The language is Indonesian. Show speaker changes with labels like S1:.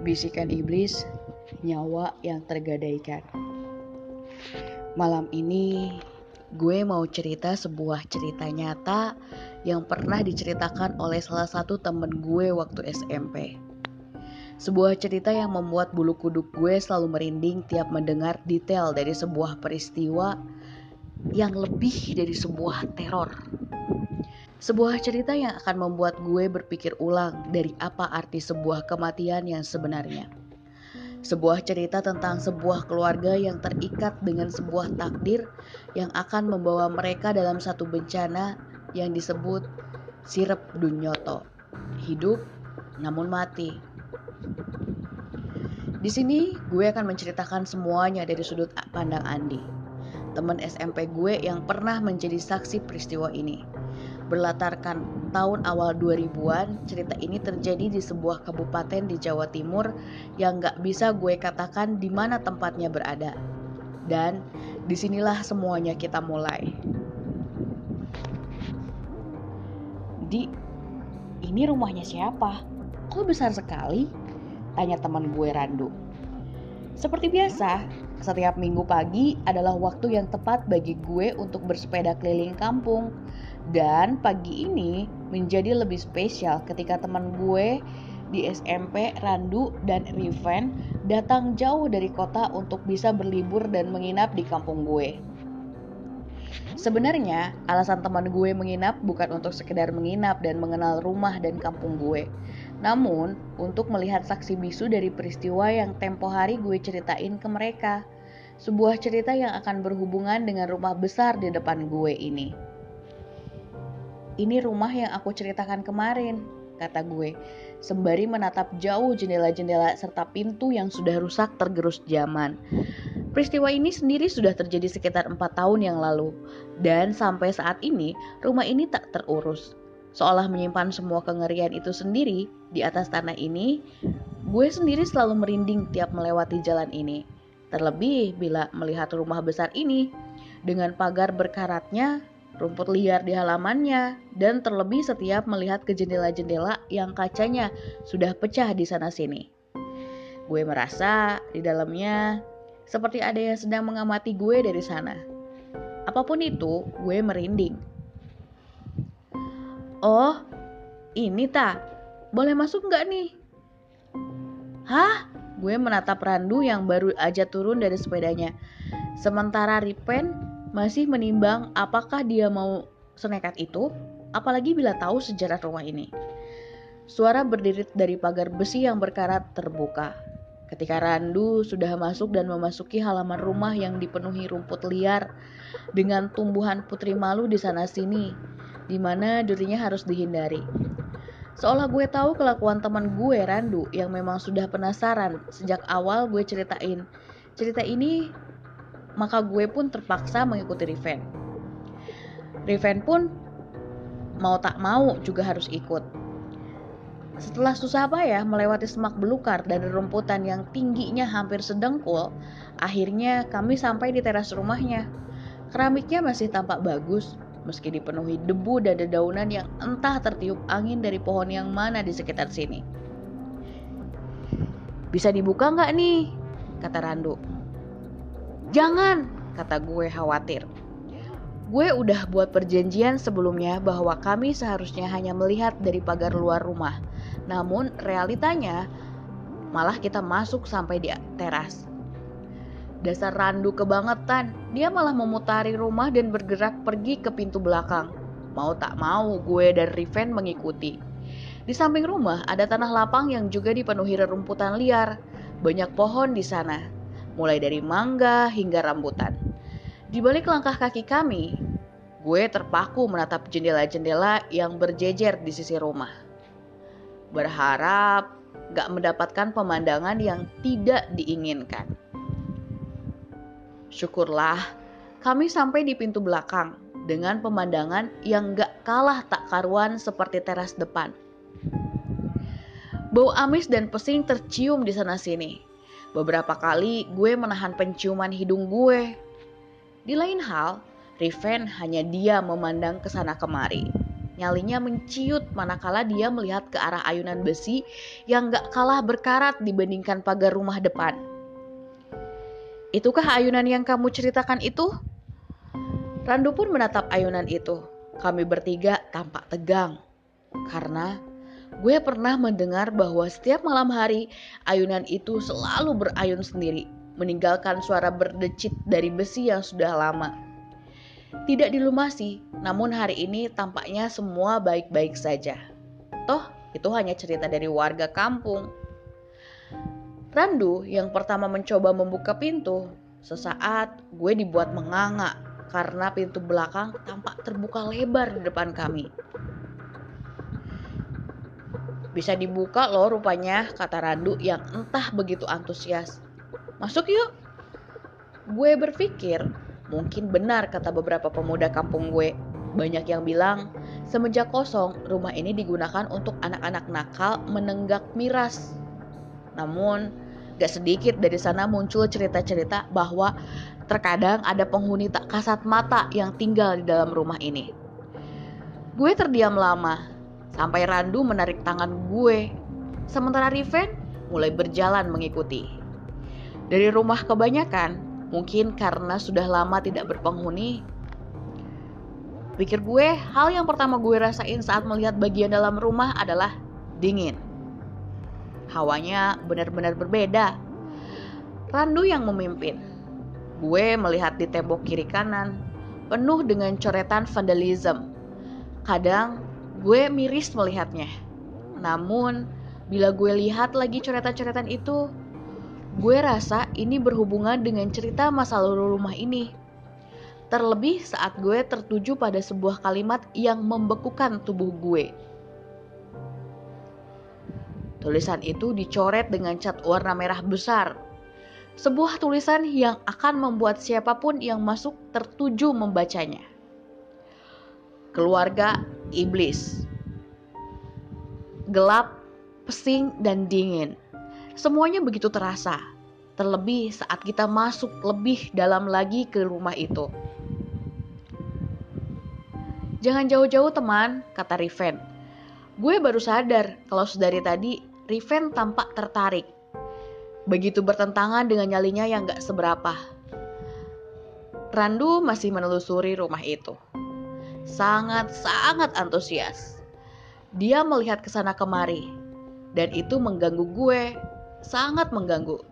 S1: Bisikan iblis, nyawa yang tergadaikan. Malam ini gue mau cerita sebuah cerita nyata yang pernah diceritakan oleh salah satu temen gue waktu SMP. Sebuah cerita yang membuat bulu kuduk gue selalu merinding tiap mendengar detail dari sebuah peristiwa yang lebih dari sebuah teror. Sebuah cerita yang akan membuat gue berpikir ulang dari apa arti sebuah kematian yang sebenarnya. Sebuah cerita tentang sebuah keluarga yang terikat dengan sebuah takdir yang akan membawa mereka dalam satu bencana yang disebut sirep dunyoto. Hidup namun mati. Di sini gue akan menceritakan semuanya dari sudut pandang Andi, teman SMP gue yang pernah menjadi saksi peristiwa ini berlatarkan tahun awal 2000-an, cerita ini terjadi di sebuah kabupaten di Jawa Timur yang gak bisa gue katakan di mana tempatnya berada. Dan di sinilah semuanya kita mulai. Di, ini rumahnya siapa? Kok besar sekali? Tanya teman gue Randu. Seperti biasa, setiap minggu pagi adalah waktu yang tepat bagi gue untuk bersepeda keliling kampung dan pagi ini menjadi lebih spesial ketika teman gue di SMP, Randu, dan Riven datang jauh dari kota untuk bisa berlibur dan menginap di kampung gue. Sebenarnya, alasan teman gue menginap bukan untuk sekedar menginap dan mengenal rumah dan kampung gue, namun untuk melihat saksi bisu dari peristiwa yang tempo hari gue ceritain ke mereka. Sebuah cerita yang akan berhubungan dengan rumah besar di depan gue ini. Ini rumah yang aku ceritakan kemarin, kata gue, sembari menatap jauh jendela-jendela serta pintu yang sudah rusak tergerus zaman. Peristiwa ini sendiri sudah terjadi sekitar empat tahun yang lalu, dan sampai saat ini rumah ini tak terurus. Seolah menyimpan semua kengerian itu sendiri di atas tanah ini, gue sendiri selalu merinding tiap melewati jalan ini. Terlebih bila melihat rumah besar ini dengan pagar berkaratnya rumput liar di halamannya, dan terlebih setiap melihat ke jendela-jendela yang kacanya sudah pecah di sana-sini. Gue merasa di dalamnya seperti ada yang sedang mengamati gue dari sana. Apa pun itu, gue merinding. Oh, ini ta, boleh masuk nggak nih? Hah? Gue menatap Randu yang baru aja turun dari sepedanya. Sementara Ripen masih menimbang apakah dia mau senekat itu, apalagi bila tahu sejarah rumah ini. Suara berdiri dari pagar besi yang berkarat terbuka. Ketika Randu sudah masuk dan memasuki halaman rumah yang dipenuhi rumput liar dengan tumbuhan putri malu di sana sini, di mana dirinya harus dihindari. Seolah gue tahu kelakuan teman gue Randu yang memang sudah penasaran sejak awal gue ceritain. Cerita ini maka gue pun terpaksa mengikuti Riven. Riven pun mau tak mau juga harus ikut. Setelah susah payah melewati semak belukar dan rumputan yang tingginya hampir sedengkul, akhirnya kami sampai di teras rumahnya. Keramiknya masih tampak bagus, meski dipenuhi debu dan dedaunan yang entah tertiup angin dari pohon yang mana di sekitar sini. Bisa dibuka nggak nih? Kata Randu. Jangan, kata gue khawatir. Gue udah buat perjanjian sebelumnya bahwa kami seharusnya hanya melihat dari pagar luar rumah. Namun realitanya malah kita masuk sampai di teras. Dasar randu kebangetan, dia malah memutari rumah dan bergerak pergi ke pintu belakang. Mau tak mau, gue dan Riven mengikuti. Di samping rumah ada tanah lapang yang juga dipenuhi rerumputan liar. Banyak pohon di sana mulai dari mangga hingga rambutan. Di balik langkah kaki kami, gue terpaku menatap jendela-jendela yang berjejer di sisi rumah. Berharap gak mendapatkan pemandangan yang tidak diinginkan. Syukurlah, kami sampai di pintu belakang dengan pemandangan yang gak kalah tak karuan seperti teras depan. Bau amis dan pesing tercium di sana-sini. Beberapa kali gue menahan penciuman hidung gue. Di lain hal, Riven hanya dia memandang ke sana kemari. Nyalinya menciut manakala dia melihat ke arah ayunan besi yang gak kalah berkarat dibandingkan pagar rumah depan. Itukah ayunan yang kamu ceritakan itu? Randu pun menatap ayunan itu. Kami bertiga tampak tegang. Karena gue pernah mendengar bahwa setiap malam hari ayunan itu selalu berayun sendiri, meninggalkan suara berdecit dari besi yang sudah lama tidak dilumasi, namun hari ini tampaknya semua baik-baik saja. Toh, itu hanya cerita dari warga kampung. Randu yang pertama mencoba membuka pintu, sesaat gue dibuat menganga karena pintu belakang tampak terbuka lebar di depan kami. Bisa dibuka loh rupanya, kata Randu yang entah begitu antusias. Masuk yuk. Gue berpikir Mungkin benar kata beberapa pemuda kampung gue. Banyak yang bilang, semenjak kosong, rumah ini digunakan untuk anak-anak nakal menenggak miras. Namun, gak sedikit dari sana muncul cerita-cerita bahwa terkadang ada penghuni tak kasat mata yang tinggal di dalam rumah ini. Gue terdiam lama, sampai Randu menarik tangan gue. Sementara Riven mulai berjalan mengikuti. Dari rumah kebanyakan, Mungkin karena sudah lama tidak berpenghuni. Pikir gue, hal yang pertama gue rasain saat melihat bagian dalam rumah adalah dingin. Hawanya benar-benar berbeda. Randu yang memimpin. Gue melihat di tembok kiri kanan, penuh dengan coretan vandalisme. Kadang gue miris melihatnya. Namun, bila gue lihat lagi coretan-coretan itu, Gue rasa ini berhubungan dengan cerita masa lalu rumah ini. Terlebih saat gue tertuju pada sebuah kalimat yang membekukan tubuh gue. Tulisan itu dicoret dengan cat warna merah besar. Sebuah tulisan yang akan membuat siapa pun yang masuk tertuju membacanya. Keluarga iblis. Gelap, pesing, dan dingin Semuanya begitu terasa, terlebih saat kita masuk lebih dalam lagi ke rumah itu. Jangan jauh-jauh teman, kata Riven. Gue baru sadar kalau sedari tadi Riven tampak tertarik. Begitu bertentangan dengan nyalinya yang gak seberapa. Randu masih menelusuri rumah itu. Sangat-sangat antusias. Dia melihat ke sana kemari. Dan itu mengganggu gue sangat mengganggu.